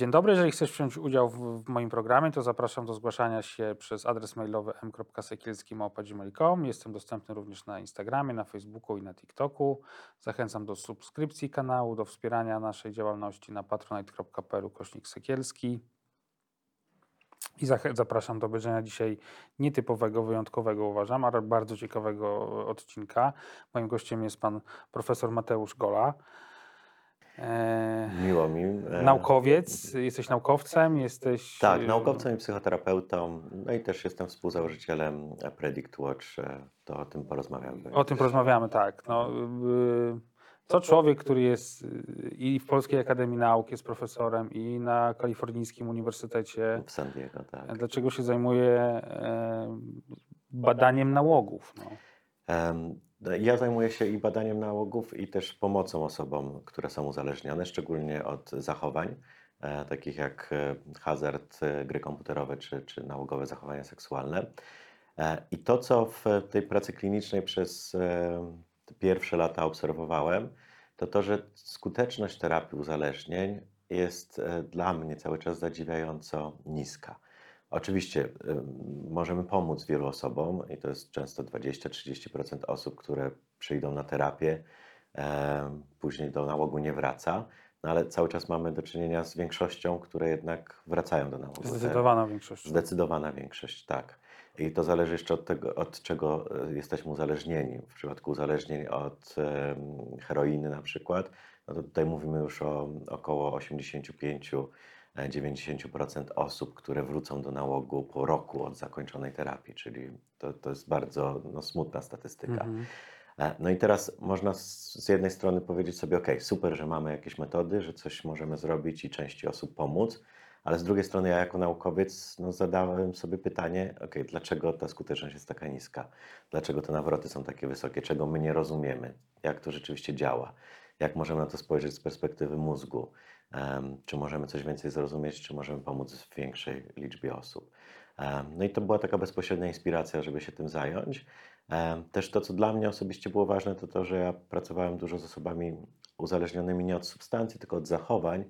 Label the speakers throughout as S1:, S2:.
S1: Dzień dobry, jeżeli chcesz wziąć udział w, w moim programie, to zapraszam do zgłaszania się przez adres mailowy m.sekielski.gmail.com. Jestem dostępny również na Instagramie, na Facebooku i na TikToku. Zachęcam do subskrypcji kanału, do wspierania naszej działalności na patronite.pl kośnik sekielski. I zapraszam do obejrzenia dzisiaj nietypowego, wyjątkowego uważam, ale bardzo ciekawego odcinka. Moim gościem jest pan profesor Mateusz Gola. E,
S2: Miło mi. e,
S1: Naukowiec, jesteś naukowcem, jesteś.
S2: Tak,
S1: e,
S2: naukowcem i psychoterapeutą, no i też jestem współzałożycielem Predict Watch, to o tym porozmawiamy.
S1: O tym porozmawiamy, tak. No, to człowiek, który jest i w Polskiej Akademii Nauk, jest profesorem, i na Kalifornijskim Uniwersytecie.
S2: W San Diego, tak.
S1: Dlaczego się zajmuje badaniem nałogów? No.
S2: Ja zajmuję się i badaniem nałogów, i też pomocą osobom, które są uzależnione, szczególnie od zachowań, e, takich jak e, hazard, e, gry komputerowe czy, czy nałogowe zachowania seksualne. E, I to, co w tej pracy klinicznej przez e, pierwsze lata obserwowałem, to to, że skuteczność terapii uzależnień jest e, dla mnie cały czas zadziwiająco niska. Oczywiście możemy pomóc wielu osobom i to jest często 20-30% osób, które przyjdą na terapię, później do nałogu nie wraca, no ale cały czas mamy do czynienia z większością, które jednak wracają do nałogu.
S1: Zdecydowana większość.
S2: Zdecydowana większość, tak. I to zależy jeszcze od tego, od czego e, jesteśmy uzależnieni. W przypadku uzależnień od heroiny na przykład, no to tutaj mówimy już o około 85-90% osób, które wrócą do nałogu po roku od zakończonej terapii, czyli to, to jest bardzo no, smutna statystyka.
S1: Mhm.
S2: E, No i teraz można z, z jednej strony powiedzieć sobie, ok, super, że mamy jakieś metody, że coś możemy zrobić i części osób pomóc, ale z drugiej strony ja jako naukowiec no, zadałem sobie pytanie, ok, dlaczego ta skuteczność jest taka niska? Dlaczego te nawroty są takie wysokie? Czego my nie rozumiemy? Jak to rzeczywiście działa? Jak możemy na to spojrzeć z perspektywy mózgu? Czy możemy coś więcej zrozumieć, czy możemy pomóc w większej liczbie osób? No i to była taka bezpośrednia inspiracja, żeby się tym zająć. Też to, co dla mnie osobiście było ważne, to to, że ja pracowałem dużo z osobami uzależnionymi nie od substancji, tylko od zachowań,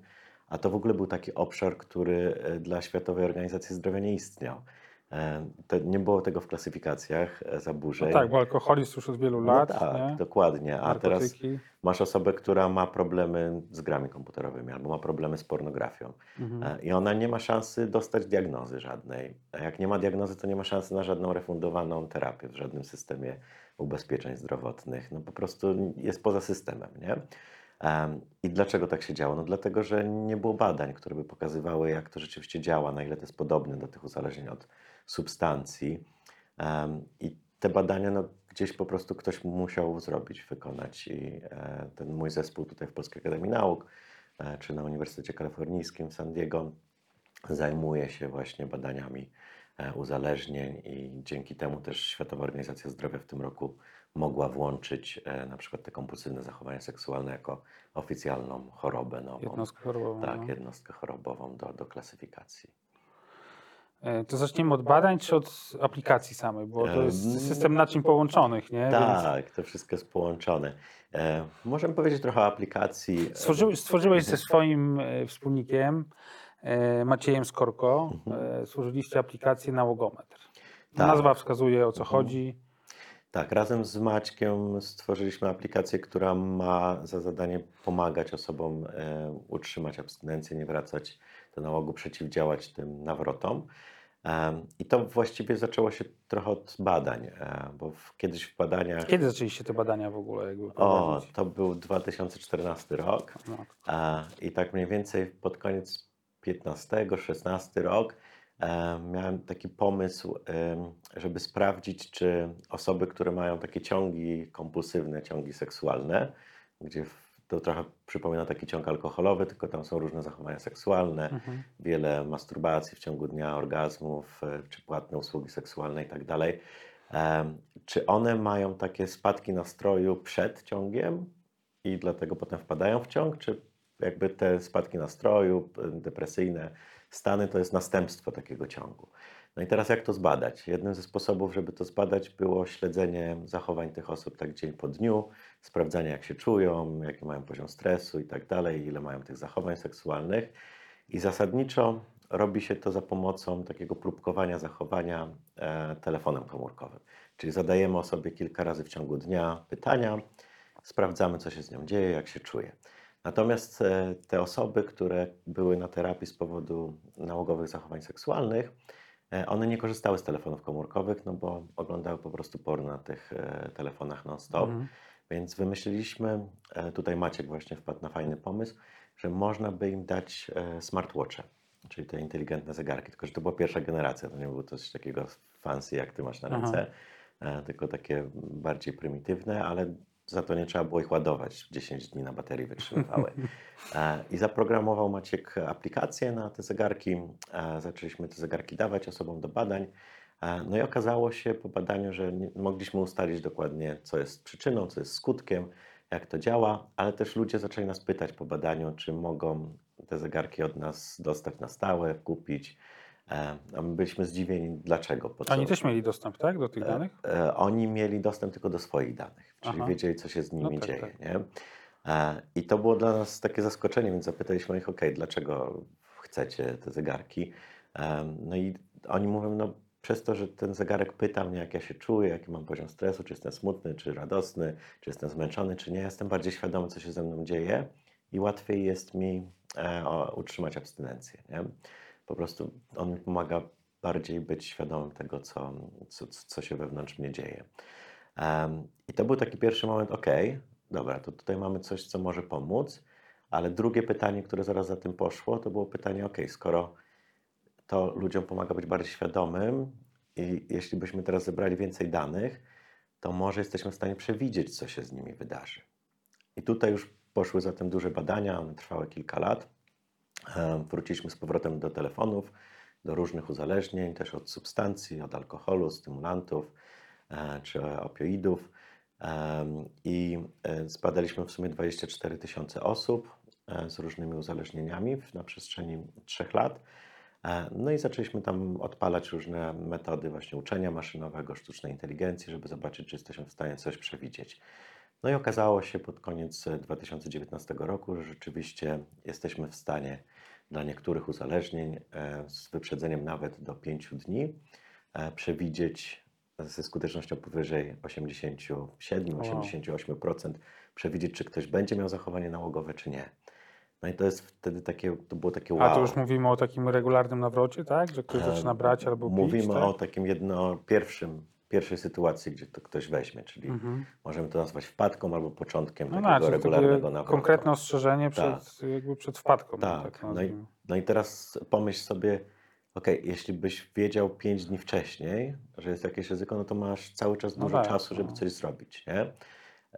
S2: a to w ogóle był taki obszar, który e, dla Światowej Organizacji Zdrowia nie istniał. Em, To nie było tego w klasyfikacjach e,
S1: No
S2: zaburzeń.
S1: tak, bo alkoholizm już od wielu
S2: No
S1: lat.
S2: tak,
S1: nie?
S2: dokładnie. A teraz
S1: Narkotyki.
S2: masz osobę, która ma problemy z grami komputerowymi albo ma problemy z pornografią.
S1: Mhm.
S2: E, I ona nie ma szansy dostać diagnozy żadnej. A jak nie ma diagnozy, to nie ma szansy na żadną refundowaną terapię w żadnym systemie ubezpieczeń zdrowotnych. No po prostu jest poza systemem, nie? I dlaczego tak się działo? No dlatego, że nie było badań, które by pokazywały, jak to rzeczywiście działa, na ile to jest podobne do tych uzależnień od substancji. I te badania, no, gdzieś po prostu ktoś musiał zrobić, wykonać. I e, ten mój zespół tutaj w Polskiej Akademii Nauk, e, czy na Uniwersytecie Kalifornijskim w San Diego, zajmuje się właśnie badaniami e, uzależnień i dzięki temu też Światowa Organizacja Zdrowia w tym roku mogła włączyć e, na przykład te kompulsywne zachowania seksualne jako oficjalną chorobę nową.
S1: Jednostkę chorobową.
S2: Tak,
S1: no.
S2: jednostkę chorobową do, do klasyfikacji.
S1: E, To zaczniemy od badań czy od aplikacji samej, bo to
S2: Em,
S1: jest system naczyń połączonych, nie? Więc
S2: Tak, to wszystko jest połączone. E, możemy powiedzieć trochę o aplikacji. e,
S1: Stworzyłeś, ze swoim e, wspólnikiem e, Maciejem Skorko, e, stworzyliście aplikację Nałogometr.
S2: Tak.
S1: Nazwa wskazuje o co
S2: Mhm.
S1: chodzi.
S2: Tak, razem z Maćkiem stworzyliśmy aplikację, która ma za zadanie pomagać osobom e, utrzymać abstynencję, nie wracać do nałogu, przeciwdziałać tym nawrotom. I to właściwie zaczęło się trochę od badań, e, bo kiedyś w badaniach.
S1: Kiedy zaczęliście te badania w ogóle jakby
S2: O, to był 2014 rok. E, I tak mniej więcej pod koniec 15-16 rok e, miałem taki pomysł, żeby sprawdzić, czy osoby, które mają takie ciągi kompulsywne, ciągi seksualne, gdzie w to trochę przypomina taki ciąg alkoholowy, tylko tam są różne zachowania seksualne,
S1: Mhm.
S2: wiele masturbacji w ciągu dnia, orgazmów, e, czy płatne usługi seksualne i tak dalej. Czy one mają takie spadki nastroju przed ciągiem i dlatego potem wpadają w ciąg, czy jakby te spadki nastroju, depresyjne stany to jest następstwo takiego ciągu? No i teraz jak to zbadać? Jednym ze sposobów, żeby to zbadać, było śledzenie zachowań tych osób tak dzień po dniu, sprawdzanie jak się czują, jaki mają poziom stresu i tak dalej, ile mają tych zachowań seksualnych. I zasadniczo robi się to za pomocą takiego próbkowania zachowania e, telefonem komórkowym. Czyli zadajemy osobie kilka razy w ciągu dnia pytania, sprawdzamy, co się z nią dzieje, jak się czuje. Natomiast e, te osoby, które były na terapii z powodu nałogowych zachowań seksualnych, one nie korzystały z telefonów komórkowych, no bo oglądały po prostu porno na tych e, telefonach non-stop.
S1: Mhm.
S2: Więc wymyśliliśmy, e, tutaj Maciek właśnie wpadł na fajny pomysł, że można by im dać e, smartwatche, czyli te inteligentne zegarki, tylko że to była pierwsza generacja, to nie było coś takiego fancy jak ty masz na
S1: Aha.
S2: ręce, e, tylko takie bardziej prymitywne, ale za to nie trzeba było ich ładować, 10 dni na baterii wytrzymywały. E, I zaprogramował Maciek aplikację na te zegarki, e, zaczęliśmy te zegarki dawać osobom do badań, E, No i okazało się po badaniu, że mogliśmy ustalić dokładnie, co jest przyczyną, co jest skutkiem, jak to działa, ale też ludzie zaczęli nas pytać po badaniu, czy mogą te zegarki od nas dostać na stałe, kupić. E, A my byliśmy zdziwieni, dlaczego. Po co.
S1: Oni też mieli dostęp, tak, do tych danych?
S2: E, Oni mieli dostęp tylko do swoich danych, czyli
S1: Aha.
S2: wiedzieli, co się z nimi
S1: tak,
S2: dzieje.
S1: tak.
S2: Nie? E, I to było dla nas takie zaskoczenie, więc zapytaliśmy ich, ok, dlaczego chcecie te zegarki? E, No i oni mówią, no przez to, że ten zegarek pyta mnie, jak ja się czuję, jaki mam poziom stresu, czy jestem smutny, czy radosny, czy jestem zmęczony, czy nie, jestem bardziej świadomy, co się ze mną dzieje i łatwiej jest mi e, utrzymać abstynencję. Nie? Po prostu on mi pomaga bardziej być świadomym tego, co, co, co się wewnątrz mnie dzieje. Em, I to był taki pierwszy moment, ok, dobra, to tutaj mamy coś, co może pomóc, ale drugie pytanie, które zaraz za tym poszło, to było pytanie, ok, skoro to ludziom pomaga być bardziej świadomym i jeśli byśmy teraz zebrali więcej danych, to może jesteśmy w stanie przewidzieć, co się z nimi wydarzy. I tutaj już poszły zatem duże badania, one trwały kilka lat. Em, Wróciliśmy z powrotem do telefonów, do różnych uzależnień, też od substancji, od alkoholu, stymulantów e, czy opioidów. Em, I e, zbadaliśmy w sumie 24 tysiące osób e, z różnymi uzależnieniami na przestrzeni trzech lat. E, No i zaczęliśmy tam odpalać różne metody właśnie uczenia maszynowego, sztucznej inteligencji, żeby zobaczyć, czy jesteśmy w stanie coś przewidzieć. No i okazało się pod koniec e, 2019 roku, że rzeczywiście jesteśmy w stanie dla niektórych uzależnień e, z wyprzedzeniem nawet do 5 dni e, przewidzieć ze skutecznością powyżej 87-88% przewidzieć, czy ktoś będzie miał zachowanie nałogowe, czy nie. No i to jest wtedy takie, to było takie wow.
S1: A to już mówimy o takim regularnym nawrocie, tak? Że ktoś
S2: E,
S1: zaczyna brać albo pić,
S2: Mówimy
S1: tak?
S2: o takim jedno, pierwszym, pierwszej sytuacji, gdzie to ktoś weźmie, czyli
S1: Mhm.
S2: możemy to nazwać wpadką albo początkiem
S1: No
S2: takiego
S1: tak,
S2: regularnego nawrotu.
S1: konkretne ostrzeżenie przed, jakby przed wpadką.
S2: Tak,
S1: to
S2: no i, no i teraz pomyśl sobie, ok, jeśli byś wiedział 5 dni wcześniej, że jest jakieś ryzyko, no to masz cały czas
S1: No
S2: dużo
S1: tak,
S2: czasu, żeby
S1: no.
S2: coś zrobić, nie?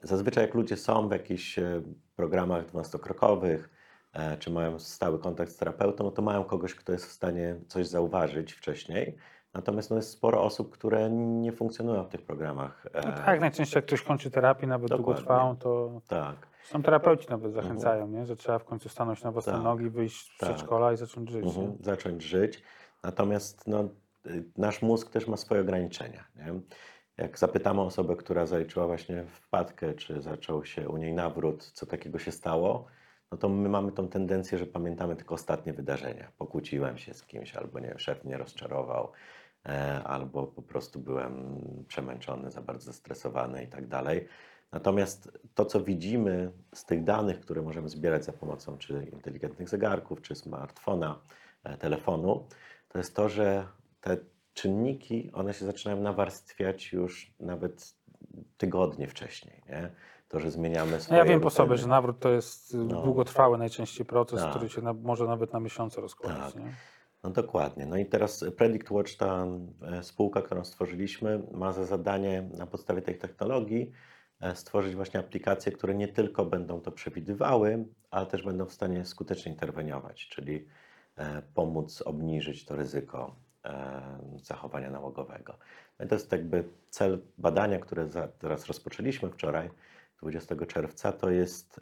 S2: Zazwyczaj jak ludzie są w jakichś e, programach dwunastokrokowych, e, czy mają stały kontakt z terapeutą, no to mają kogoś, kto jest w stanie coś zauważyć wcześniej. Natomiast no, jest sporo osób, które nie funkcjonują w tych programach.
S1: No
S2: e,
S1: tak, najczęściej jak ktoś kończy terapię, nawet
S2: Dokładnie.
S1: długotrwałą, to
S2: tak.
S1: są terapeuci nawet zachęcają, nie? że trzeba w końcu stanąć na własne
S2: Tak,
S1: nogi, wyjść z
S2: tak.
S1: przedszkola i zacząć żyć.
S2: Mhm, zacząć żyć. Natomiast no, nasz mózg też ma swoje ograniczenia. Nie? Jak zapytamy osobę, która zaliczyła właśnie wpadkę, czy zaczął się u niej nawrót, co takiego się stało, no to my mamy tą tendencję, że pamiętamy tylko ostatnie wydarzenia. Pokłóciłem się z kimś, albo nie wiem, szef mnie rozczarował, albo po prostu byłem przemęczony, za bardzo zestresowany i tak dalej. Natomiast to, co widzimy z tych danych, które możemy zbierać za pomocą czy inteligentnych zegarków, czy smartfona, e, telefonu, to jest to, że te czynniki, one się zaczynają nawarstwiać już nawet tygodnie wcześniej. Nie? To, że zmieniamy
S1: No
S2: swoje
S1: ja wiem po sobie, że nawrót to jest
S2: No.
S1: długotrwały najczęściej proces,
S2: Tak.
S1: który się na, może nawet na miesiące rozkładać.
S2: Tak. No dokładnie. No i teraz Predict Watch, ta e, spółka, którą stworzyliśmy, ma za zadanie na podstawie tej technologii e, stworzyć właśnie aplikacje, które nie tylko będą to przewidywały, ale też będą w stanie skutecznie interweniować, czyli e, pomóc obniżyć to ryzyko zachowania nałogowego. No i to jest jakby cel badania, które teraz rozpoczęliśmy wczoraj, 20 czerwca, to jest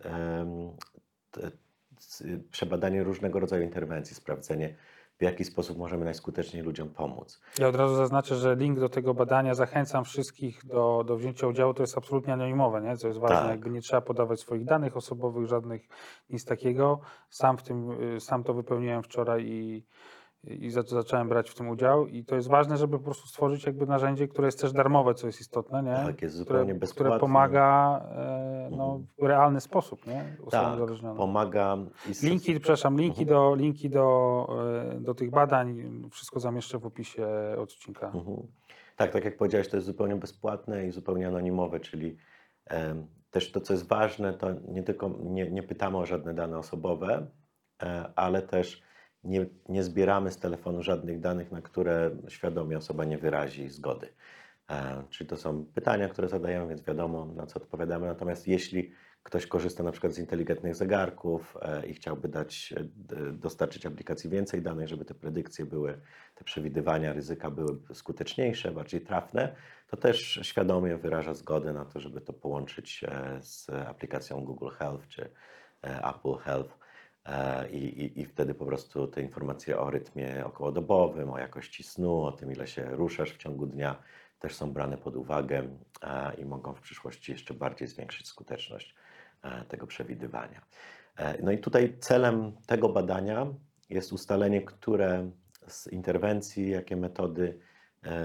S2: przebadanie różnego rodzaju interwencji, sprawdzenie, w jaki sposób możemy najskuteczniej ludziom pomóc.
S1: Ja od razu zaznaczę, że link do tego badania zachęcam wszystkich do, do wzięcia udziału. To jest absolutnie anonimowe, nie? co jest ważne.
S2: Tak.
S1: Jakby nie trzeba podawać swoich danych osobowych, żadnych, nic takiego. Sam, w tym, y, sam to wypełniłem wczoraj i, i za- zacząłem brać w tym udział. I to jest ważne, żeby po prostu stworzyć jakby narzędzie, które jest też darmowe, co jest istotne, nie?
S2: Tak, jest zupełnie
S1: które,
S2: bezpłatne.
S1: które pomaga e, no, w realny sposób nie?
S2: Tak, pomaga
S1: Linki, przepraszam, linki,
S2: Mhm.
S1: do, linki do, e, do tych badań, wszystko zamieszczę w opisie odcinka.
S2: Mhm. Tak, tak jak powiedziałeś, to jest zupełnie bezpłatne i zupełnie anonimowe, czyli em, też to, co jest ważne, to nie tylko nie, nie pytamy o żadne dane osobowe, e, ale też nie, nie zbieramy z telefonu żadnych danych, na które świadomie osoba nie wyrazi zgody. E, Czyli to są pytania, które zadajemy, więc wiadomo, na co odpowiadamy. Natomiast jeśli ktoś korzysta na przykład z inteligentnych zegarków e, i chciałby dać, e, dostarczyć aplikacji więcej danych, żeby te predykcje były, te przewidywania ryzyka były skuteczniejsze, bardziej trafne, to też świadomie wyraża zgodę na to, żeby to połączyć e, z aplikacją Google Health czy e, Apple Health. E, I, i, I wtedy po prostu te informacje o rytmie okołodobowym, o jakości snu, o tym, ile się ruszasz w ciągu dnia, też są brane pod uwagę e, i mogą w przyszłości jeszcze bardziej zwiększyć skuteczność e, tego przewidywania. No i tutaj celem tego badania jest ustalenie, które z interwencji, jakie metody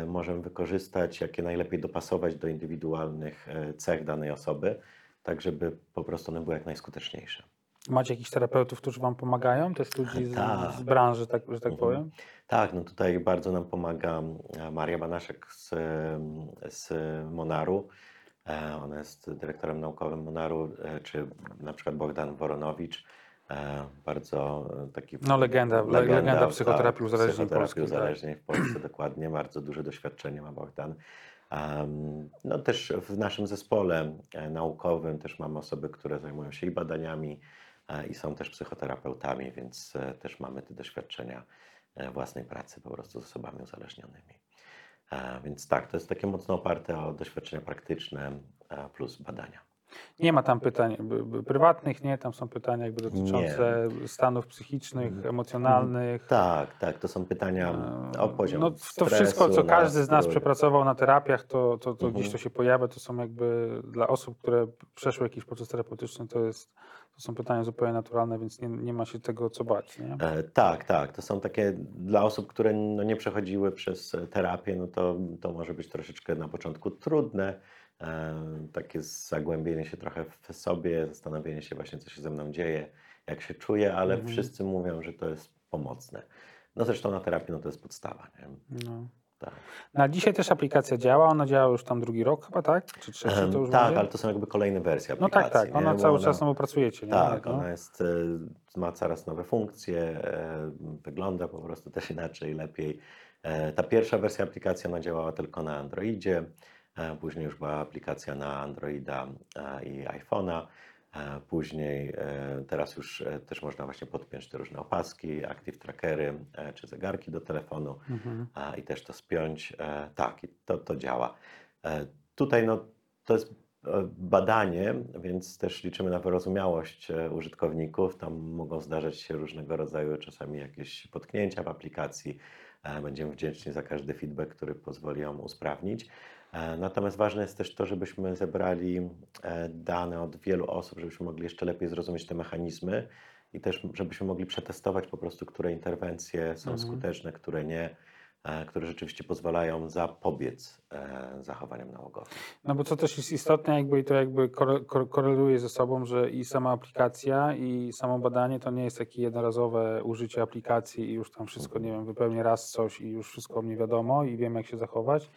S2: możemy wykorzystać, jakie najlepiej dopasować do indywidualnych cech danej osoby, tak żeby po prostu one były jak najskuteczniejsze.
S1: Macie jakichś terapeutów, którzy Wam pomagają? To jest ludzi z,
S2: Tak.
S1: z branży, tak, że tak
S2: Mhm.
S1: powiem?
S2: Tak, no tutaj bardzo nam pomaga e, Maria Banaszek z, em, z Monaru. E, Ona jest dyrektorem naukowym Monaru, e, czy na przykład Bogdan Woronowicz. e, Bardzo e, taki.
S1: No, legenda, le- legenda psychoterapii
S2: tak,
S1: uzależnień
S2: psychoterapii
S1: tak.
S2: uzależnień w Polsce, dokładnie. Bardzo duże doświadczenie ma Bogdan. No też w naszym zespole e, naukowym też mamy osoby, które zajmują się i badaniami, e, i są też psychoterapeutami, więc e, też mamy te doświadczenia e, własnej pracy po prostu z osobami uzależnionymi. Więc tak, to jest takie mocno oparte o doświadczenia praktyczne plus badania.
S1: Nie ma tam pytań prywatnych, nie? Tam są pytania jakby dotyczące stanów psychicznych,
S2: Mhm.
S1: emocjonalnych.
S2: Tak, tak, to są pytania o poziom
S1: No, to
S2: stresu,
S1: wszystko, co każdy z nas przepracował na terapiach, to, to, to
S2: Mhm.
S1: gdzieś to się pojawia. To są jakby dla osób, które przeszły jakiś proces terapeutyczny, to, jest, to są pytania zupełnie naturalne, więc nie, nie ma się tego co bać. Nie?
S2: E, Tak, tak. To są takie dla osób, które no nie przechodziły przez terapię, no to, to może być troszeczkę na początku trudne. E, takie zagłębienie się trochę w sobie, zastanowienie się właśnie, co się ze mną dzieje, jak się czuję, ale
S1: Mhm.
S2: wszyscy mówią, że to jest pomocne. No zresztą na terapii no to jest podstawa. Nie?
S1: No.
S2: Tak.
S1: No, a dzisiaj też aplikacja działa, ona działa już tam drugi rok chyba, tak? Czy trzeci to już
S2: tak,
S1: będzie?
S2: ale to są jakby kolejne wersje
S1: No
S2: aplikacji.
S1: tak, tak,
S2: nie?
S1: ona
S2: Bo
S1: cały
S2: ona-
S1: czas no, bo pracujecie, nie?
S2: Tak,
S1: no.
S2: ona jest, e, ma coraz nowe funkcje, e, wygląda po prostu też inaczej, lepiej. Ta pierwsza wersja aplikacji ona działała tylko na Androidzie, później już była aplikacja na Androida e, i iPhone'a. e, Później, e, teraz już e, też można właśnie podpiąć te różne opaski, active trackery e, czy zegarki do telefonu
S1: Mhm.
S2: i też to spiąć. E, tak, i to, to działa. E, tutaj no, to jest e, badanie, więc też liczymy na wyrozumiałość e, użytkowników. Tam mogą zdarzać się różnego rodzaju czasami jakieś potknięcia w aplikacji. E, Będziemy wdzięczni za każdy feedback, który pozwoli ją usprawnić. E, Natomiast ważne jest też to, żebyśmy zebrali e, dane od wielu osób, żebyśmy mogli jeszcze lepiej zrozumieć te mechanizmy i też żebyśmy mogli przetestować po prostu, które interwencje są
S1: Mhm.
S2: skuteczne, które nie, e, które rzeczywiście pozwalają zapobiec zachowaniom nałogowym.
S1: No bo co też jest istotne, jakby i to jakby kore- kore- koreluje ze sobą, że i sama aplikacja, i samo badanie to nie jest takie jednorazowe użycie aplikacji i już tam wszystko, nie wiem, wypełnię raz coś i już wszystko mnie wiadomo i wiem, jak się zachować.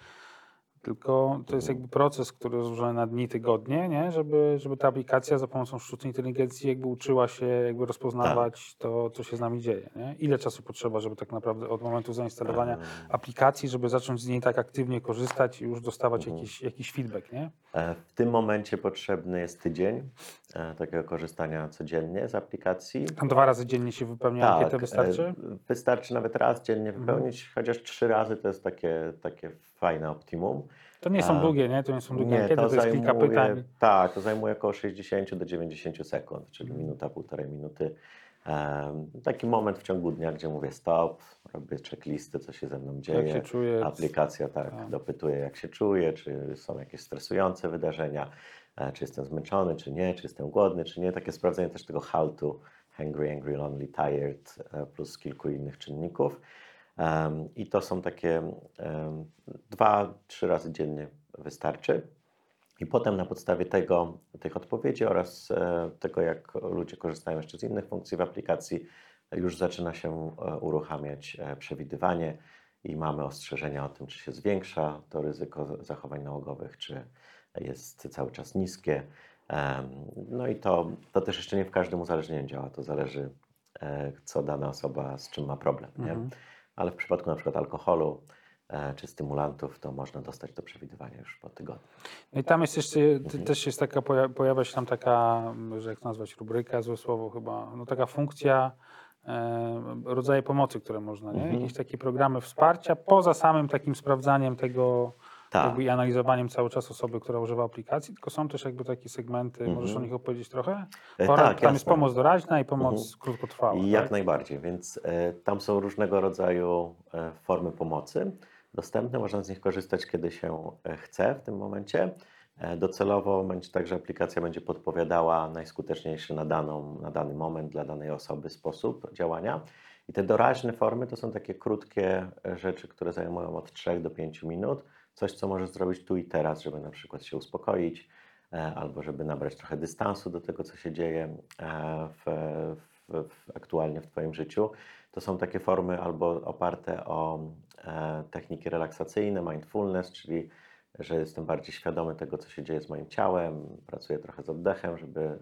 S1: Tylko to jest jakby proces, który jest złożony na dni, tygodnie, nie? Żeby, żeby ta aplikacja za pomocą sztucznej inteligencji jakby uczyła się jakby rozpoznawać to, co się z nami dzieje. Nie? Ile czasu potrzeba, żeby tak naprawdę od momentu zainstalowania aplikacji, żeby zacząć z niej tak aktywnie korzystać i już dostawać
S2: Mhm.
S1: jakiś, jakiś feedback, nie?
S2: E, W tym momencie potrzebny jest tydzień e, takiego korzystania codziennie z aplikacji.
S1: Tam dwa razy dziennie się wypełnia ankietę,
S2: e,
S1: wystarczy?
S2: Wystarczy nawet raz dziennie
S1: Mhm.
S2: wypełnić, chociaż trzy razy to jest takie, takie fajne optimum.
S1: To nie są długie, nie? To nie są długie
S2: Nie,
S1: ankiety, to, jest kilka
S2: zajmuje-
S1: pytań.
S2: Tak, to zajmuje około 60 do 90 sekund, czyli minuta, półtorej minuty. Taki moment w ciągu dnia, gdzie mówię stop, robię checklisty, co się ze mną
S1: Jak
S2: dzieje.
S1: się czuje?
S2: Aplikacja tak,
S1: Tak.
S2: dopytuje, jak się czuję, czy są jakieś stresujące wydarzenia, e, czy jestem zmęczony, czy nie, czy jestem głodny, czy nie. Takie sprawdzenie też tego how to, hungry, angry, lonely, tired, e, plus kilku innych czynników. I to są takie dwa, trzy razy dziennie wystarczy. I potem na podstawie tego, tych odpowiedzi oraz e, tego, jak ludzie korzystają jeszcze z innych funkcji w aplikacji, już zaczyna się e, uruchamiać e, przewidywanie i mamy ostrzeżenia o tym, czy się zwiększa to ryzyko zachowań nałogowych, czy jest cały czas niskie. No i to, to też jeszcze nie w każdym uzależnieniu działa. To zależy, co dana osoba z czym ma problem. Nie? Ale w przypadku na przykład alkoholu e, czy stymulantów, to można dostać to przewidywanie już po tygodniu.
S1: No i tam jest jeszcze, ty-
S2: Mhm.
S1: też jest taka, poja- pojawia się tam taka, że jak nazwać, rubryka, złe słowo chyba, no taka funkcja, e, rodzaje pomocy, które można, nie?
S2: Mhm.
S1: Jakieś takie programy wsparcia, poza samym takim sprawdzaniem tego
S2: Tak.
S1: jakby i analizowaniem cały czas osoby, która używa aplikacji, tylko są też jakby takie segmenty, możesz o
S2: Mhm.
S1: nich opowiedzieć trochę?
S2: E,
S1: Pora,
S2: tak,
S1: tam jest
S2: jasne.
S1: pomoc doraźna i pomoc
S2: Mhm.
S1: krótkotrwała.
S2: I
S1: tak?
S2: jak najbardziej, więc e, tam są różnego rodzaju e, formy pomocy dostępne. Można z nich korzystać, kiedy się e, chce w tym momencie. E, docelowo będzie tak, że aplikacja będzie podpowiadała najskuteczniejszy na, daną, na dany moment dla danej osoby sposób działania. I te doraźne formy to są takie krótkie rzeczy, które zajmują od 3 do 5 minut. Coś, co możesz zrobić tu i teraz, żeby na przykład się uspokoić, e, albo żeby nabrać trochę dystansu do tego, co się dzieje e, w, w, w, aktualnie w Twoim życiu. To są takie formy albo oparte o e, techniki relaksacyjne, mindfulness, czyli że jestem bardziej świadomy tego, co się dzieje z moim ciałem, pracuję trochę z oddechem, żeby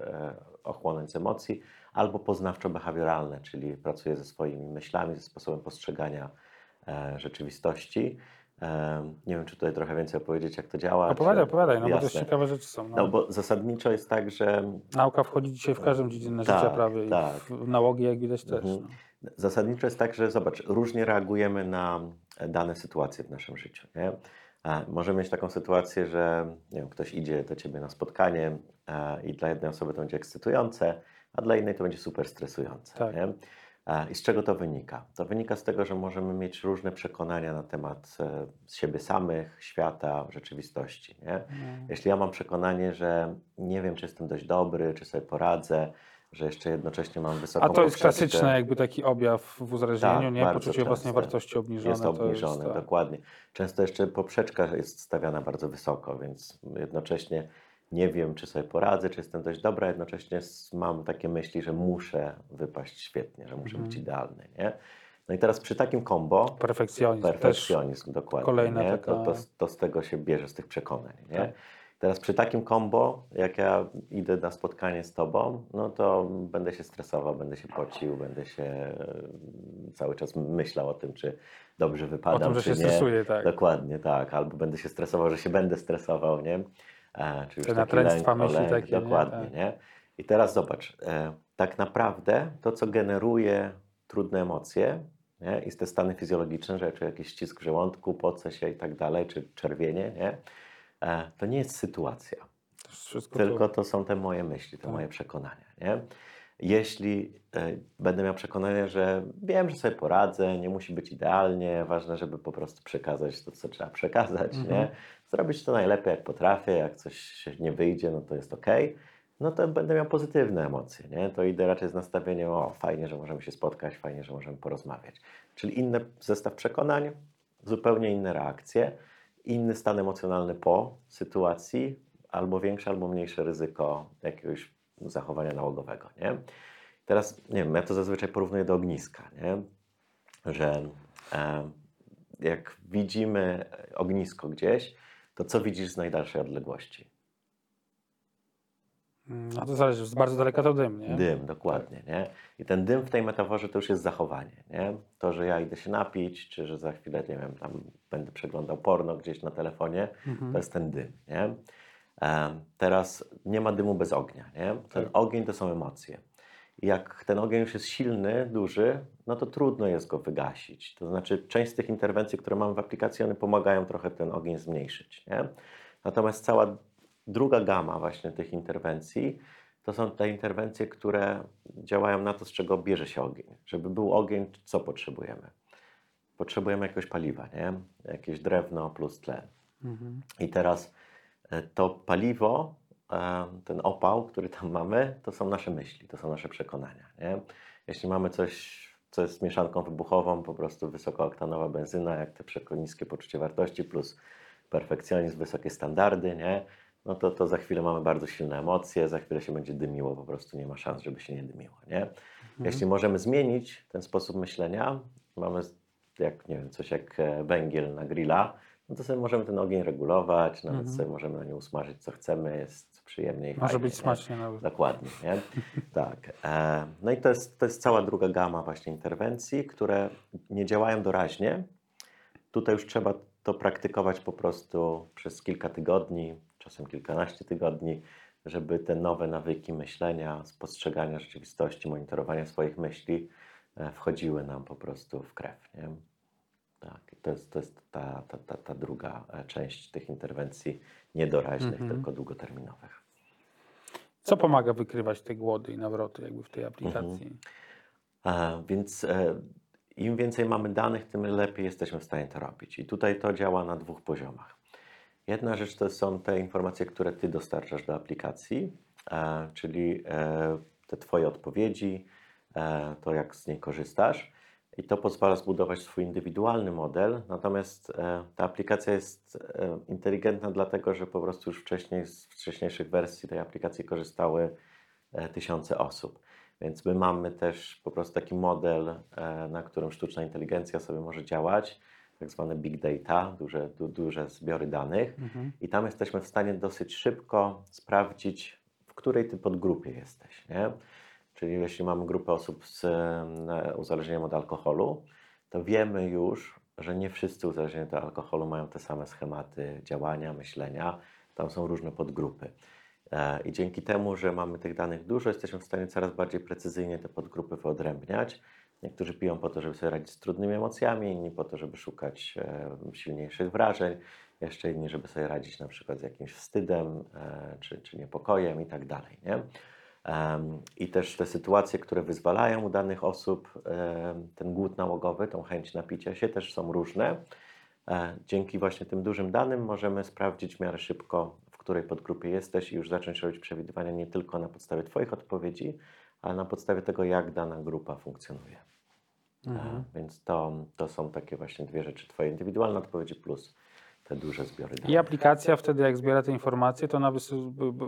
S2: ochłonąć z emocji, albo poznawczo-behawioralne, czyli pracuję ze swoimi myślami, ze sposobem postrzegania rzeczywistości. E, nie wiem, czy tutaj trochę więcej opowiedzieć, jak to działa.
S1: Opowiadaj,
S2: czy...
S1: opowiadaj, no bo to
S2: Jasne.
S1: ciekawe rzeczy są. No.
S2: No bo zasadniczo jest tak, że
S1: Nauka wchodzi dzisiaj w każdą dziedzinę
S2: Tak,
S1: życia prawie i
S2: tak.
S1: w nałogi, jak widać też.
S2: Mhm.
S1: No.
S2: Zasadniczo jest tak, że zobacz, różnie reagujemy na dane sytuacje w naszym życiu. Nie? E, Możemy mieć taką sytuację, że nie wiem, ktoś idzie do ciebie na spotkanie e, i dla jednej osoby to będzie ekscytujące, a dla innej to będzie super stresujące.
S1: Tak.
S2: E, I z czego to wynika? To wynika z tego, że możemy mieć różne przekonania na temat e, siebie samych, świata, rzeczywistości. Nie?
S1: No.
S2: Jeśli ja mam przekonanie, że nie wiem, czy jestem dość dobry, czy sobie poradzę, że jeszcze jednocześnie mam wysoką
S1: A to jest klasyczny jakby taki objaw w uzależnieniu,
S2: Tak,
S1: nie? Poczucie własnej
S2: często.
S1: wartości obniżone.
S2: jest
S1: to
S2: obniżony,
S1: tak.
S2: dokładnie. Często jeszcze poprzeczka jest stawiana bardzo wysoko, więc jednocześnie nie wiem, czy sobie poradzę, czy jestem dość dobra, jednocześnie mam takie myśli, że muszę wypaść świetnie, że muszę
S1: Mhm.
S2: być idealny, nie? No i teraz przy takim kombo,
S1: Perfekcjonizm.
S2: Perfekcjonizm, dokładnie,
S1: kolejna
S2: nie?
S1: taka-
S2: To, to, to z tego się bierze, z tych przekonań, nie?
S1: Tak.
S2: Teraz przy takim kombo, jak ja idę na spotkanie z Tobą, no to będę się stresował, będę się pocił, będę się e, cały czas myślał o tym, czy dobrze
S1: o
S2: wypadam,
S1: tym, że
S2: czy
S1: się
S2: nie.
S1: stresuje, tak.
S2: Dokładnie, tak. Albo będę się stresował, że się będę stresował, nie? Czy już
S1: Te natręctwa
S2: lęk,
S1: myśli
S2: lęk,
S1: takie, nie?
S2: Dokładnie,
S1: Tak.
S2: nie? I teraz zobacz, e, tak naprawdę to, co generuje trudne emocje nie? i te stany fizjologiczne, czuję jakiś ścisk w żołądku, poce się i tak dalej, czy czerwienie, nie? E, to nie jest sytuacja.
S1: To
S2: Tylko
S1: to...
S2: to są te moje myśli, te
S1: Tak.
S2: moje przekonania. Nie? Jeśli e, będę miał przekonanie, że wiem, że sobie poradzę, nie musi być idealnie, ważne, żeby po prostu przekazać to, co trzeba przekazać,
S1: Mhm.
S2: nie? zrobić to najlepiej, jak potrafię, jak coś się nie wyjdzie, no to jest ok, no to będę miał pozytywne emocje. Nie? To idę raczej z nastawieniem, o fajnie, że możemy się spotkać, fajnie, że możemy porozmawiać. Czyli inny zestaw przekonań, zupełnie inne reakcje, inny stan emocjonalny po sytuacji, albo większe, albo mniejsze ryzyko jakiegoś zachowania nałogowego. Nie? Teraz, nie wiem, ja to zazwyczaj porównuję do ogniska, nie? że e, jak widzimy ognisko gdzieś, to co widzisz z najdalszej odległości?
S1: Mm, No to zależy, z bardzo daleka to dym, nie?
S2: Dym, dokładnie, nie? I ten dym w tej metaforze to już jest zachowanie, nie? To, że ja idę się napić, czy że za chwilę, nie wiem, tam będę przeglądał porno gdzieś na telefonie,
S1: Mhm.
S2: to jest ten dym, nie? Teraz nie ma dymu bez ognia, nie? Ten
S1: Tak.
S2: ogień to są emocje. Jak ten ogień już jest silny, duży, no to trudno jest go wygasić. To znaczy, część z tych interwencji, które mamy w aplikacji, one pomagają trochę ten ogień zmniejszyć. Nie? Natomiast cała druga gama właśnie tych interwencji to są te interwencje, które działają na to, z czego bierze się ogień. Żeby był ogień, co potrzebujemy? Potrzebujemy jakiegoś paliwa, nie? Jakieś drewno plus tlen.
S1: Mhm.
S2: I teraz to paliwo, e, ten opał, który tam mamy, to są nasze myśli, to są nasze przekonania. Nie? Jeśli mamy coś, co jest mieszanką wybuchową, po prostu wysokooktanowa benzyna, jak te niskie poczucie wartości plus perfekcjonizm, wysokie standardy, nie? no to, to za chwilę mamy bardzo silne emocje, za chwilę się będzie dymiło, po prostu nie ma szans, żeby się nie dymiło. Nie? Jeśli możemy zmienić ten sposób myślenia, mamy jak, nie wiem, coś jak e, węgiel na grilla, no to sobie możemy ten ogień regulować, nawet
S1: Mhm.
S2: sobie możemy na nie usmażyć co chcemy, jest przyjemnie i
S1: Może
S2: fajnie,
S1: być
S2: nie?
S1: smacznie nawet.
S2: Dokładnie, nie? tak. E, no i to jest, to jest cała druga gama właśnie interwencji, które nie działają doraźnie. Tutaj już trzeba to praktykować po prostu przez kilka tygodni, czasem kilkanaście tygodni, żeby te nowe nawyki myślenia, spostrzegania rzeczywistości, monitorowania swoich myśli e, wchodziły nam po prostu w krew. Nie? Tak, to jest, to jest ta, ta, ta, ta druga e, część tych interwencji niedoraźnych,
S1: Mhm.
S2: tylko długoterminowych.
S1: Co pomaga wykrywać te głody i nawroty jakby w tej aplikacji?
S2: E, Więc e, im więcej mamy danych, tym lepiej jesteśmy w stanie to robić. I tutaj to działa na dwóch poziomach. Jedna rzecz to są te informacje, które Ty dostarczasz do aplikacji, e, czyli te Twoje odpowiedzi, to jak z niej korzystasz. I to pozwala zbudować swój indywidualny model. Natomiast e, ta aplikacja jest e, inteligentna, dlatego że po prostu już wcześniej z wcześniejszych wersji tej aplikacji korzystały e, tysiące osób. Więc my mamy też po prostu taki model, e, na którym sztuczna inteligencja sobie może działać, tak zwane big data, duże, du, duże zbiory danych.
S1: Mhm.
S2: I tam jesteśmy w stanie dosyć szybko sprawdzić, w której ty podgrupie jesteś. Nie? Czyli jeśli mamy grupę osób z uzależnieniem od alkoholu, to wiemy już, że nie wszyscy uzależnieni od alkoholu mają te same schematy działania, myślenia. Tam są różne podgrupy. E, I dzięki temu, że mamy tych danych dużo, jesteśmy w stanie coraz bardziej precyzyjnie te podgrupy wyodrębniać. Niektórzy piją po to, żeby sobie radzić z trudnymi emocjami, inni po to, żeby szukać e, silniejszych wrażeń, jeszcze inni, żeby sobie radzić na przykład z jakimś wstydem e, czy, czy niepokojem i tak dalej. Nie? I też te sytuacje, które wyzwalają u danych osób ten głód nałogowy, tą chęć napicia się, też są różne. E, Dzięki właśnie tym dużym danym możemy sprawdzić w miarę szybko, w której podgrupie jesteś i już zacząć robić przewidywania nie tylko na podstawie Twoich odpowiedzi, ale na podstawie tego, jak dana grupa funkcjonuje.
S1: Mhm.
S2: E, Więc to, to są takie właśnie dwie rzeczy. Twoje indywidualne odpowiedzi plus te duże zbiory danych.
S1: I aplikacja wtedy, jak zbiera te informacje, to ona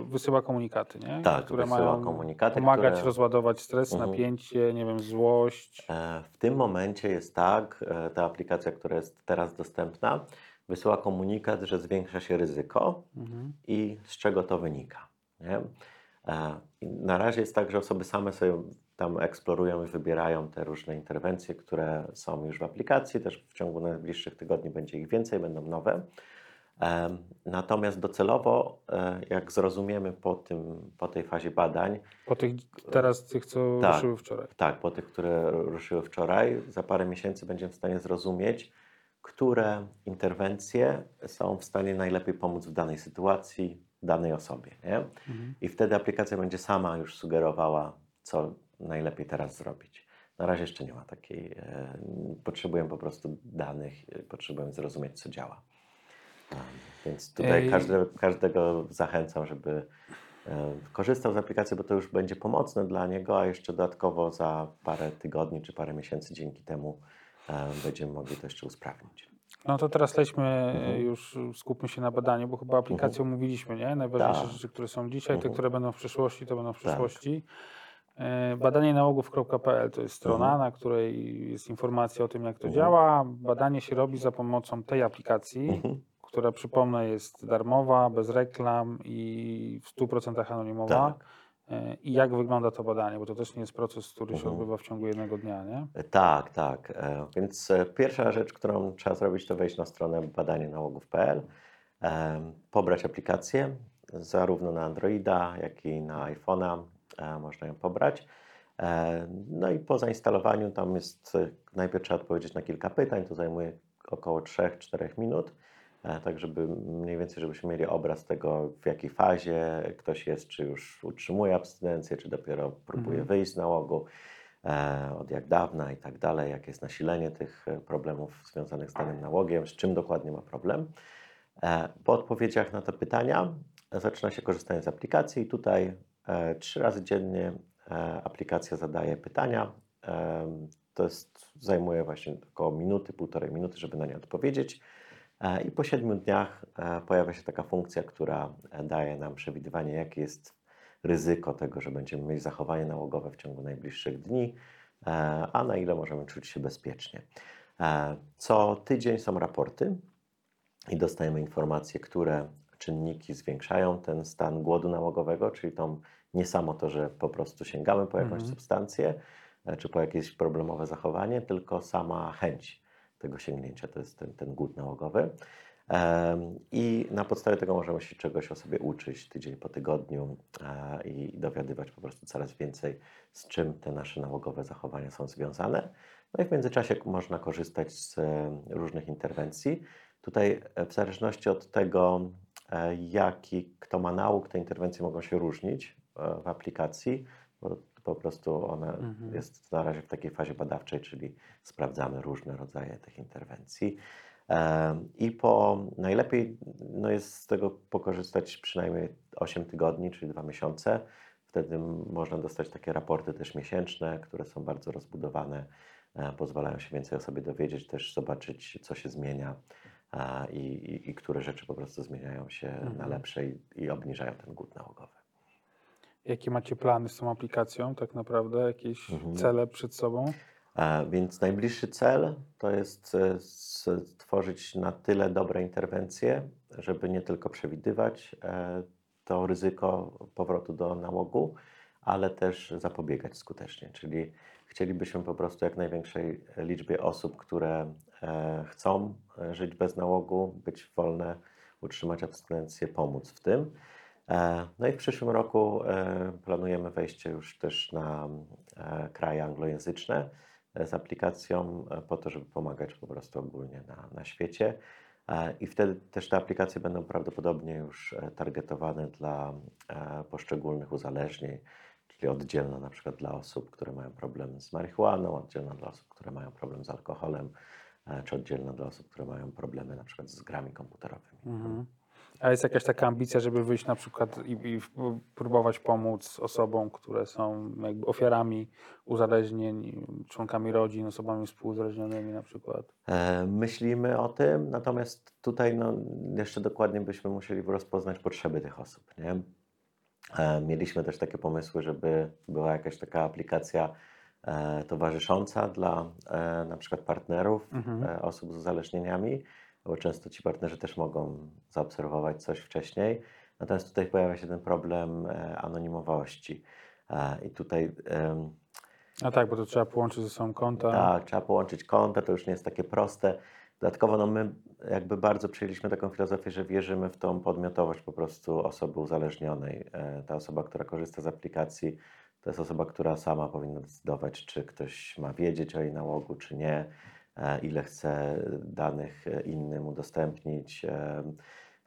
S1: wysyła komunikaty, nie?
S2: Tak,
S1: które
S2: wysyła
S1: mają
S2: komunikaty,
S1: pomagać
S2: które-
S1: rozładować stres,
S2: Mhm.
S1: napięcie, nie wiem, złość.
S2: E, W tym momencie jest tak, e, ta aplikacja, która jest teraz dostępna, wysyła komunikat, że zwiększa się ryzyko
S1: Mhm.
S2: i z czego to wynika. Nie? E, Na razie jest tak, że osoby same sobie tam eksplorują i wybierają te różne interwencje, które są już w aplikacji. Też w ciągu najbliższych tygodni będzie ich więcej, będą nowe. Natomiast docelowo, e, jak zrozumiemy po, tym, po tej fazie badań,
S1: Po tych teraz tych, co
S2: Tak.
S1: ruszyły wczoraj.
S2: tak, po tych, które ruszyły wczoraj, za parę miesięcy będziemy w stanie zrozumieć, które interwencje są w stanie najlepiej pomóc w danej sytuacji, danej osobie. Nie?
S1: Mhm.
S2: I wtedy aplikacja będzie sama już sugerowała, co najlepiej teraz zrobić. Na razie jeszcze nie ma takiej. E, potrzebujemy po prostu danych, e, potrzebujemy zrozumieć, co działa. Więc tutaj każde, każdego zachęcam, żeby e, korzystał z aplikacji, bo to już będzie pomocne dla niego, a jeszcze dodatkowo za parę tygodni czy parę miesięcy dzięki temu będziemy mogli to jeszcze usprawnić.
S1: No to teraz lećmy,
S2: Mhm.
S1: już skupmy się na badaniu, bo chyba aplikację omówiliśmy, nie? Najważniejsze
S2: Tak.
S1: rzeczy, które są dzisiaj, te,
S2: Mhm.
S1: które będą w przyszłości, to będą w
S2: Tak.
S1: przyszłości. E, Badanie nałogów.pl to jest strona,
S2: Mhm.
S1: na której jest informacja o tym, jak to
S2: Mhm.
S1: działa. Badanie się robi za pomocą tej aplikacji,
S2: Mhm.
S1: która przypomnę jest darmowa, bez reklam i w 100% anonimowa.
S2: Tak.
S1: E, I jak wygląda to badanie? Bo to też nie jest proces, który się odbywa w ciągu jednego dnia, nie?
S2: E, Tak, tak. E, Więc e, pierwsza rzecz, którą trzeba zrobić, to wejść na stronę badanienałogów.pl, pobrać aplikację, zarówno na Androida, jak i na iPhone'a e, można ją pobrać. E, No i po zainstalowaniu tam jest, e, najpierw trzeba odpowiedzieć na kilka pytań, to zajmuje około 3-4 minut, e, tak żeby mniej więcej, żebyśmy mieli obraz tego, w jakiej fazie ktoś jest, czy już utrzymuje abstynencję, czy dopiero próbuje
S1: Mhm.
S2: wyjść z nałogu od jak dawna i tak dalej, jakie jest nasilenie tych problemów związanych z danym nałogiem, z czym dokładnie ma problem. Po odpowiedziach na te pytania zaczyna się korzystanie z aplikacji i tutaj trzy razy dziennie e, aplikacja zadaje pytania. Em, To jest, zajmuje właśnie około minuty, półtorej minuty, żeby na nie odpowiedzieć. E, I po siedmiu dniach e, pojawia się taka funkcja, która e, daje nam przewidywanie, jakie jest ryzyko tego, że będziemy mieć zachowanie nałogowe w ciągu najbliższych dni, e, a na ile możemy czuć się bezpiecznie. E, Co tydzień są raporty i dostajemy informacje, które czynniki zwiększają ten stan głodu nałogowego, czyli tą nie samo to, że po prostu sięgamy po jakąś
S1: Mhm.
S2: substancję e, czy po jakieś problemowe zachowanie, tylko sama chęć tego sięgnięcia, to jest ten, ten głód nałogowy. I na podstawie tego możemy się czegoś o sobie uczyć tydzień po tygodniu e, i dowiadywać po prostu coraz więcej, z czym te nasze nałogowe zachowania są związane. No i w międzyczasie można korzystać z e, różnych interwencji. Tutaj w zależności od tego, jaki kto ma nauk, te interwencje mogą się różnić w aplikacji, bo po prostu ona
S1: Mhm.
S2: jest na razie w takiej fazie badawczej, czyli sprawdzamy różne rodzaje tych interwencji. I po najlepiej no jest z tego pokorzystać przynajmniej 8 tygodni, czyli 2 miesiące. Wtedy można dostać takie raporty też miesięczne, które są bardzo rozbudowane, e, pozwalają się więcej o sobie dowiedzieć, też zobaczyć, co się zmienia e, i, i, i które rzeczy po prostu zmieniają się na
S1: Mhm.
S2: lepsze i, i obniżają ten głód nałogowy.
S1: Jakie macie plany z tą aplikacją tak naprawdę? Jakieś
S2: Mhm.
S1: cele przed sobą?
S2: E, Więc najbliższy cel to jest e, stworzyć na tyle dobre interwencje, żeby nie tylko przewidywać e, to ryzyko powrotu do nałogu, ale też zapobiegać skutecznie. Czyli chcielibyśmy po prostu jak największej liczbie osób, które e, chcą żyć bez nałogu, być wolne, utrzymać abstynencję, pomóc w tym. E, No i w przyszłym roku e, planujemy wejście już też na e, kraje anglojęzyczne z aplikacją po to, żeby pomagać po prostu ogólnie na, na świecie. I wtedy też te aplikacje będą prawdopodobnie już targetowane dla poszczególnych uzależnień, czyli oddzielna na przykład dla osób, które mają problem z marihuaną, oddzielna dla osób, które mają problem z alkoholem, czy oddzielna dla osób, które mają problemy na przykład z grami komputerowymi.
S1: Mhm. A jest jakaś taka ambicja, żeby wyjść na przykład i, i próbować pomóc osobom, które są jakby ofiarami uzależnień, członkami rodzin, osobami współuzależnionymi na przykład?
S2: E, Myślimy o tym, natomiast tutaj no, jeszcze dokładnie byśmy musieli rozpoznać potrzeby tych osób. Nie? E, Mieliśmy też takie pomysły, żeby była jakaś taka aplikacja e, towarzysząca dla na przykład partnerów
S1: Mhm.
S2: osób z uzależnieniami, bo często ci partnerzy też mogą zaobserwować coś wcześniej. Natomiast tutaj pojawia się ten problem e, anonimowości. E, I tutaj
S1: A tak, bo to trzeba połączyć ze sobą konta.
S2: tak, trzeba połączyć konta, to już nie jest takie proste. Dodatkowo no my jakby bardzo przyjęliśmy taką filozofię, że wierzymy w tą podmiotowość po prostu osoby uzależnionej. E, Ta osoba, która korzysta z aplikacji, to jest osoba, która sama powinna decydować, czy ktoś ma wiedzieć o jej nałogu, czy nie, ile chce danych e, innym udostępnić. E,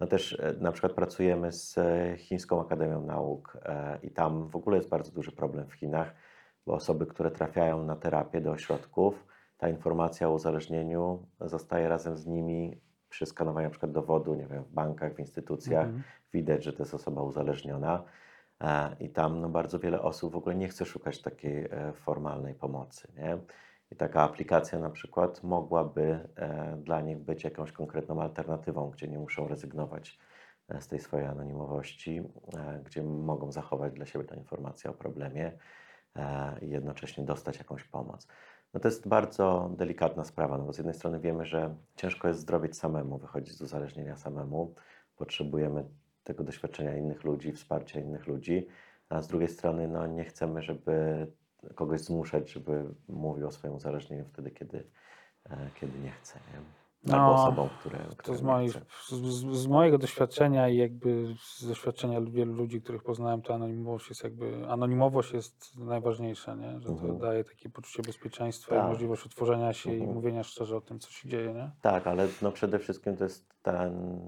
S2: No też e, na przykład pracujemy z e, Chińską Akademią Nauk e, i tam w ogóle jest bardzo duży problem w Chinach, bo osoby, które trafiają na terapię do ośrodków, ta informacja o uzależnieniu zostaje razem z nimi przy skanowaniu na przykład dowodu, nie wiem, w bankach, w instytucjach.
S1: Mhm.
S2: Widać, że to jest osoba uzależniona e, i tam no, bardzo wiele osób w ogóle nie chce szukać takiej e, formalnej pomocy. Nie? I taka aplikacja na przykład mogłaby e, dla nich być jakąś konkretną alternatywą, gdzie nie muszą rezygnować e, z tej swojej anonimowości, e, gdzie mogą zachować dla siebie tę informację o problemie. i jednocześnie dostać jakąś pomoc. No to jest bardzo delikatna sprawa, no bo z jednej strony wiemy, że ciężko jest zdrowieć samemu, wychodzić z uzależnienia samemu. Potrzebujemy tego doświadczenia innych ludzi, wsparcia innych ludzi, a z drugiej strony no, nie chcemy, żeby kogoś zmuszać, żeby mówił o swoim uzależnieniu wtedy, kiedy, e, kiedy nie chce. Nie? Albo
S1: No,
S2: osobom, które,
S1: To
S2: które
S1: z, moich, z, z- mojego doświadczenia i jakby z doświadczenia wielu ludzi, których poznałem, to anonimowość jest jakby, anonimowość jest najważniejsza, nie? że to
S2: Mhm.
S1: daje takie poczucie bezpieczeństwa
S2: Tak.
S1: i możliwość otworzenia się i
S2: Mhm.
S1: mówienia szczerze o tym, co się dzieje. Nie?
S2: Tak, ale no przede wszystkim to jest ten,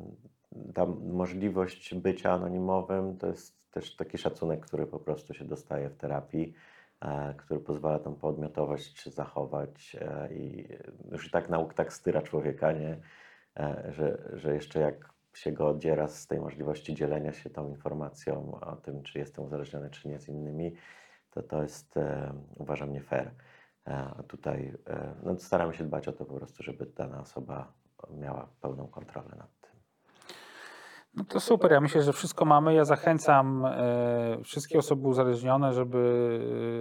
S2: ta możliwość bycia anonimowym, to jest też taki szacunek, który po prostu się dostaje w terapii, który pozwala tą podmiotowość zachować e, i już i tak nauk tak styra człowieka, nie? E, że, że jeszcze jak się go oddziera z tej możliwości dzielenia się tą informacją o tym, czy jestem uzależniony, czy nie z innymi, to to jest, e, uważam, nie fair. E, A tutaj e, no, staramy się dbać o to po prostu, żeby dana osoba miała pełną kontrolę nad tym.
S1: No to super, ja myślę, że wszystko mamy. Ja zachęcam e, wszystkie osoby uzależnione, żeby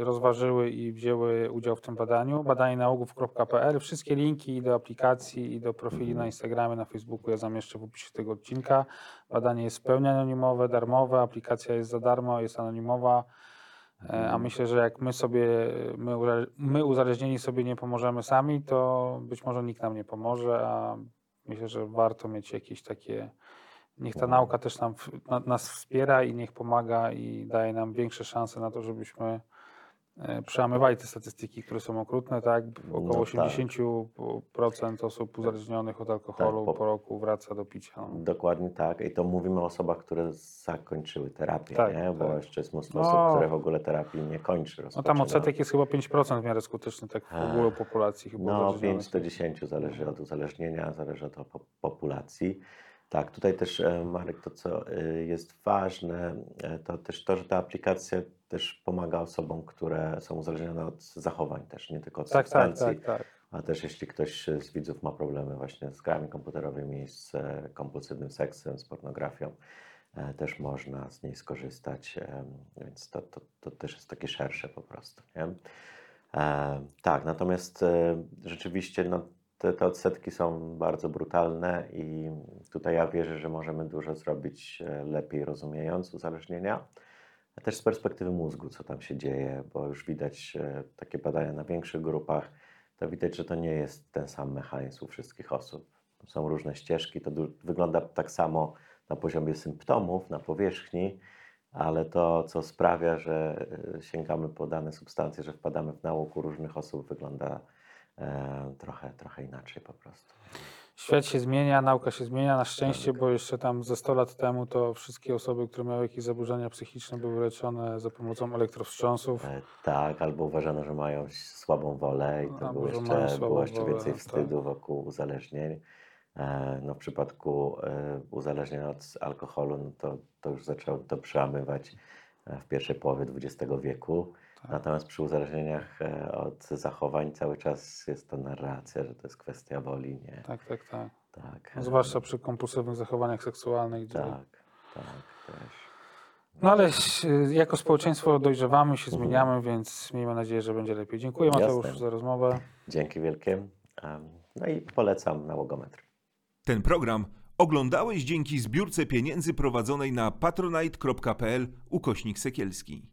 S1: e, rozważyły i wzięły udział w tym badaniu. Badanie naugów.pl. Wszystkie linki i do aplikacji i do profili na Instagramie, na Facebooku ja zamieszczę w opisie tego odcinka. Badanie jest w pełni anonimowe, darmowe, aplikacja jest za darmo, jest anonimowa. E, A myślę, że jak my sobie, my, my uzależnieni sobie nie pomożemy sami, to być może nikt nam nie pomoże, a myślę, że warto mieć jakieś takie Niech ta nauka też nam, na, nas wspiera i niech pomaga i daje nam większe szanse na to, żebyśmy e, przełamywali te statystyki, które są okrutne, tak? Około
S2: No tak.
S1: 80% osób uzależnionych od alkoholu
S2: po-
S1: po roku wraca do picia. No.
S2: Dokładnie tak. I to mówimy o osobach, które zakończyły terapię,
S1: Tak,
S2: nie? bo
S1: tak.
S2: jeszcze jest mnóstwo
S1: No.
S2: osób, które w ogóle terapii nie kończy.
S1: no tam odsetek jest chyba 5% w miarę skuteczny, tak w ogóle populacji chyba
S2: No,
S1: uzależnionych.
S2: 5 do 10 zależy od uzależnienia, zależy od po- populacji. Tak, tutaj też e, Marek, to co e, jest ważne, e, to też to, że ta aplikacja też pomaga osobom, które są uzależnione od zachowań też, nie tylko od
S1: Tak, tak,
S2: substancji,
S1: tak, tak.
S2: a też jeśli ktoś z widzów ma problemy właśnie z grami komputerowymi, z kompulsywnym seksem, z pornografią, też można z niej skorzystać, więc to, to, to też jest takie szersze po prostu. Nie? Tak, natomiast rzeczywiście no, te, te odsetki są bardzo brutalne i tutaj ja wierzę, że możemy dużo zrobić e, lepiej rozumiejąc uzależnienia, a też z perspektywy mózgu, co tam się dzieje, bo już widać e, takie badania na większych grupach, to widać, że to nie jest ten sam mechanizm u wszystkich osób. Są różne ścieżki, to wygląda tak samo na poziomie symptomów, na powierzchni, ale to, co sprawia, że e, sięgamy po dane substancje, że wpadamy w nauk u różnych osób, wygląda trochę, trochę inaczej po prostu.
S1: Świat się zmienia, nauka się zmienia na szczęście,
S2: Tak.
S1: bo jeszcze tam ze 100 lat temu to wszystkie osoby, które miały jakieś zaburzenia psychiczne były leczone za pomocą elektrowstrząsów.
S2: E, tak, albo uważano, że mają słabą wolę i to
S1: Albo,
S2: było
S1: że
S2: jeszcze, było jeszcze
S1: wolę,
S2: więcej
S1: tak.
S2: wstydu wokół uzależnień. E, No, w przypadku e, uzależnień od alkoholu, no to, to już zaczęło to przełamywać e, w pierwszej połowie XX wieku.
S1: Tak.
S2: Natomiast przy uzależnieniach e, od zachowań cały czas jest to narracja, że to jest kwestia woli, nie?
S1: Tak, tak, tak.
S2: Tak,
S1: No, zwłaszcza przy kompulsywnych zachowaniach seksualnych. Gdzie...
S2: tak, tak, też.
S1: No ale jako społeczeństwo dojrzewamy, się zmieniamy, więc miejmy nadzieję, że będzie lepiej. Dziękuję Mateusz
S2: Jasne.
S1: za rozmowę.
S2: Dzięki wielkie. No i polecam nałogometr.
S3: Ten program oglądałeś dzięki zbiórce pieniędzy prowadzonej na patronite.pl ukośnik sekielski.